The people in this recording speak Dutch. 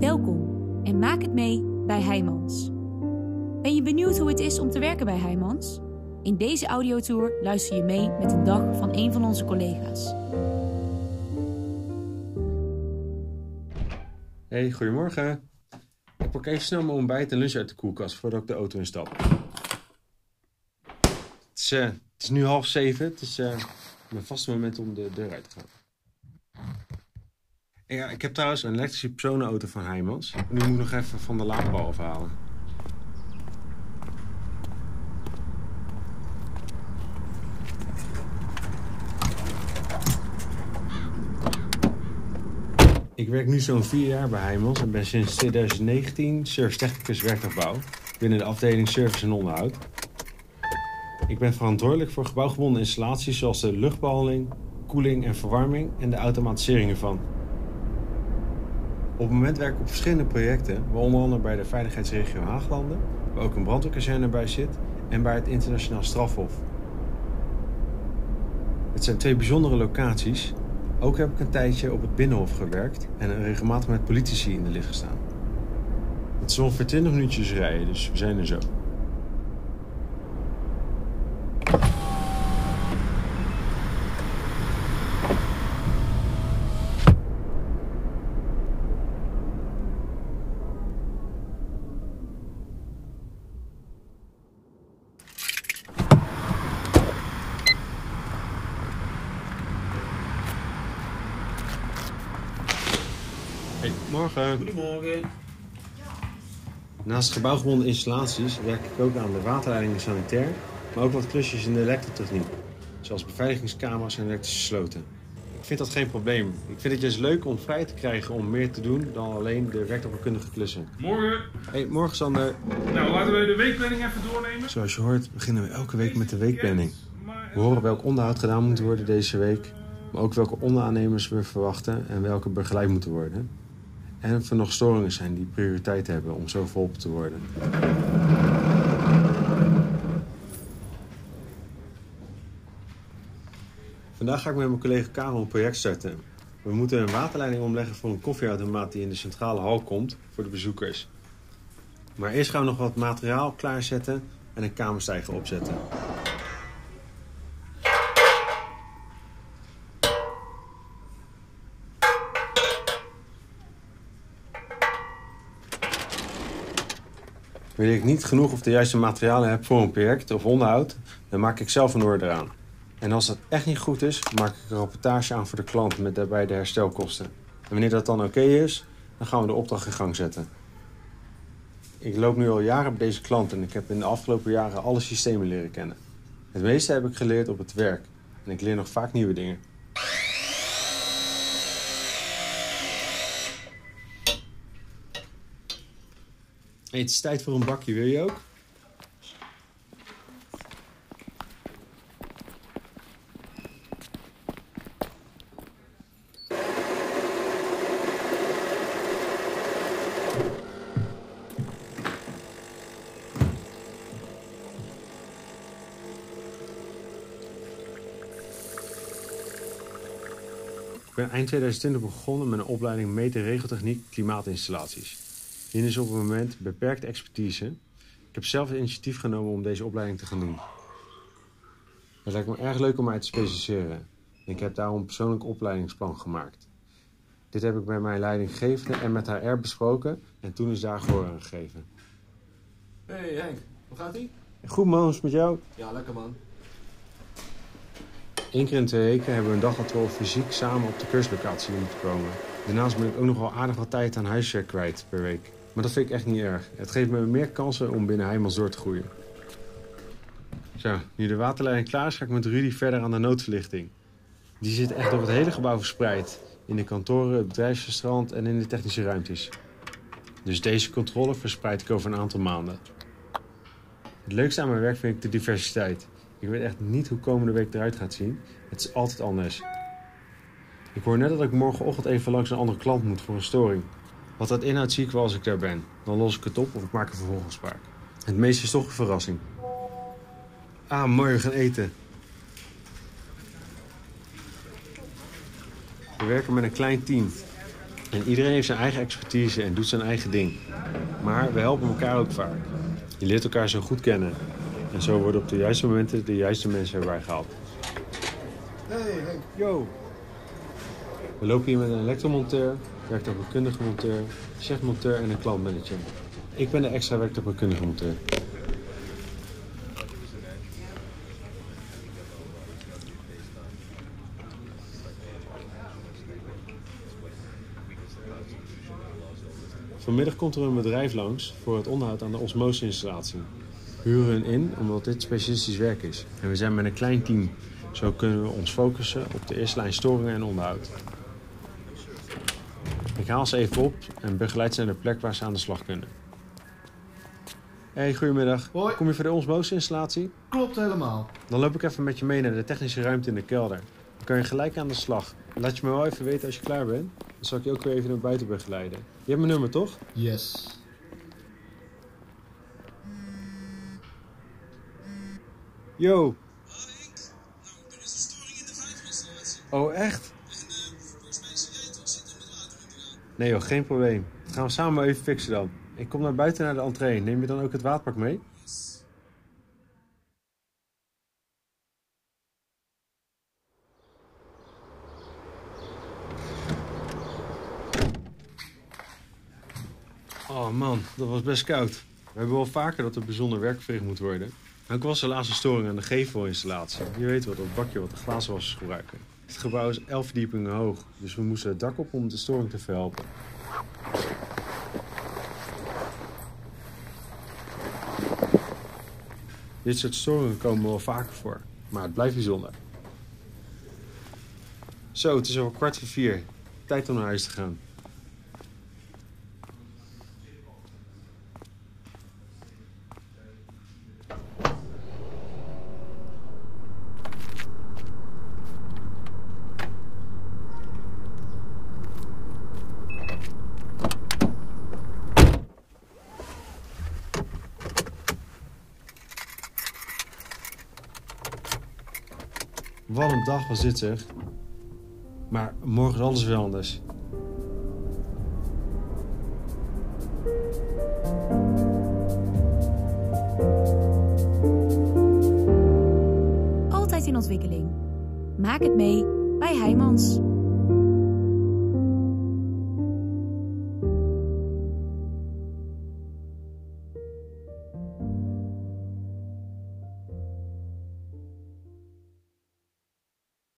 Welkom en maak het mee bij Heijmans. Ben je benieuwd hoe het is om te werken bij Heijmans? In deze audiotour luister je mee met een dag van een van onze collega's. Hey, goedemorgen. Ik pak even snel mijn ontbijt en lunch uit de koelkast voordat ik de auto instap. Het is, eh, het is nu half zeven. Het is eh, mijn vaste moment om de deur uit te gaan. Ja, ik heb trouwens een elektrische personenauto van Heijmans. Nu moet nog even van de laadpaal afhalen. Ik werk nu zo'n vier jaar bij Heijmans en ben sinds 2019 service technicus werktuigbouw binnen de afdeling service en onderhoud. Ik ben verantwoordelijk voor gebouwgebonden installaties zoals de luchtbehandeling, koeling en verwarming en de automatisering ervan. Op het moment werk ik op verschillende projecten, waaronder bij de veiligheidsregio Haaglanden, waar ook een brandweerkazerne bij zit, en bij het internationaal strafhof. Het zijn twee bijzondere locaties. Ook heb ik een tijdje op het Binnenhof gewerkt en regelmatig met politici in de licht gestaan. Het is ongeveer 20 minuutjes rijden, dus we zijn er zo. Hey, morgen. Goedemorgen. Naast gebouwgebonden installaties werk ik ook aan de waterleiding en sanitair, maar ook wat klusjes in de elektrotechniek, zoals beveiligingskamers en elektrische sloten. Ik vind dat geen probleem. Ik vind het juist leuk om vrij te krijgen om meer te doen dan alleen de werktuigkundige klussen. Morgen. Hey, morgen Sander. Nou, laten we de weekplanning even doornemen. Zoals je hoort beginnen we elke week met de weekplanning. We horen welk onderhoud gedaan moet worden deze week, maar ook welke onderaannemers we verwachten en welke begeleid moeten worden. En of er nog storingen zijn die prioriteit hebben om zo verholpen te worden. Vandaag ga ik met mijn collega Karel een project starten. We moeten een waterleiding omleggen voor een koffieautomaat die in de centrale hal komt voor de bezoekers. Maar eerst gaan we nog wat materiaal klaarzetten en een kamerstijger opzetten. Wanneer ik niet genoeg of de juiste materialen heb voor een project of onderhoud, dan maak ik zelf een order aan. En als dat echt niet goed is, maak ik een rapportage aan voor de klant met daarbij de herstelkosten. En wanneer dat dan oké is, dan gaan we de opdracht in gang zetten. Ik loop nu al jaren bij deze klant en ik heb in de afgelopen jaren alle systemen leren kennen. Het meeste heb ik geleerd op het werk en ik leer nog vaak nieuwe dingen. Het is tijd voor een bakje, wil je ook? Ik ben eind 2020 begonnen met een opleiding meten regeltechniek klimaatinstallaties. Hier is op het moment beperkte expertise. Ik heb zelf het initiatief genomen om deze opleiding te gaan doen. Het lijkt me erg leuk om mij te specialiseren. Ik heb daarom een persoonlijk opleidingsplan gemaakt. Dit heb ik met mijn leidinggevende en met HR besproken en toen is daar gehoor aan gegeven. Hey Henk, hoe gaat ie? Goed man, hoe is het met jou? Ja, lekker man. Eén keer in twee weken hebben we een dag dat we al fysiek samen op de kurslocatie moeten komen. Daarnaast ben ik ook nog wel aardig wat tijd aan huiswerk kwijt per week. Maar dat vind ik echt niet erg. Het geeft me meer kansen om binnen Heijmans door te groeien. Zo, nu de waterleiding klaar is, ga ik met Rudy verder aan de noodverlichting. Die zit echt door het hele gebouw verspreid. In de kantoren, het bedrijfsrestaurant en in de technische ruimtes. Dus deze controle verspreid ik over een aantal maanden. Het leukste aan mijn werk vind ik de diversiteit. Ik weet echt niet hoe komende week eruit gaat zien. Het is altijd anders. Ik hoor net dat ik morgenochtend even langs een andere klant moet voor een storing. Wat dat inhoudt zie ik wel als ik daar ben. Dan los ik het op of ik maak een vervolgafspraak. Het meeste is toch een verrassing. Ah, mooi, we gaan eten. We werken met een klein team. En iedereen heeft zijn eigen expertise en doet zijn eigen ding. Maar we helpen elkaar ook vaak. Je leert elkaar zo goed kennen. En zo worden op de juiste momenten de juiste mensen erbij gehaald. Hey Henk. Yo! We lopen hier met een elektromonteur, werktuigbekundige monteur, chefmonteur en een klantmanager. Ik ben de extra werktuigbekundige monteur. Vanmiddag komt er een bedrijf langs voor het onderhoud aan de osmose-installatie. Huren hun in omdat dit specialistisch werk is. En we zijn met een klein team. Zo kunnen we ons focussen op de eerste lijn storingen en onderhoud. Ik haal ze even op en begeleid ze naar de plek waar ze aan de slag kunnen. Hey, goedemiddag. Hoi. Kom je voor de osmose-installatie? Klopt helemaal. Dan loop ik even met je mee naar de technische ruimte in de kelder. Dan kan je gelijk aan de slag. Laat je me wel even weten als je klaar bent. Dan zal ik je ook weer even naar buiten begeleiden. Je hebt mijn nummer, toch? Yes. Yo. Oh, echt? Nee joh, geen probleem. Dat gaan we samen even fixen dan. Ik kom naar buiten naar de entree. Neem je dan ook het waterpak mee? Oh man, dat was best koud. We hebben wel vaker dat er bijzonder werk verricht moet worden. Ook was er laatst een storing aan de gevelinstallatie. Je weet wel, dat bakje wat de glazenwassers gebruiken. Het gebouw is 11 verdiepingen hoog, dus we moesten het dak op om de storing te verhelpen. Dit soort storingen komen wel vaker voor, maar het blijft bijzonder. Zo, het is al kwart voor vier. Tijd om naar huis te gaan. Wat een dag was dit zeg. Maar morgen is alles weer anders. Altijd in ontwikkeling. Maak het mee bij Heijmans.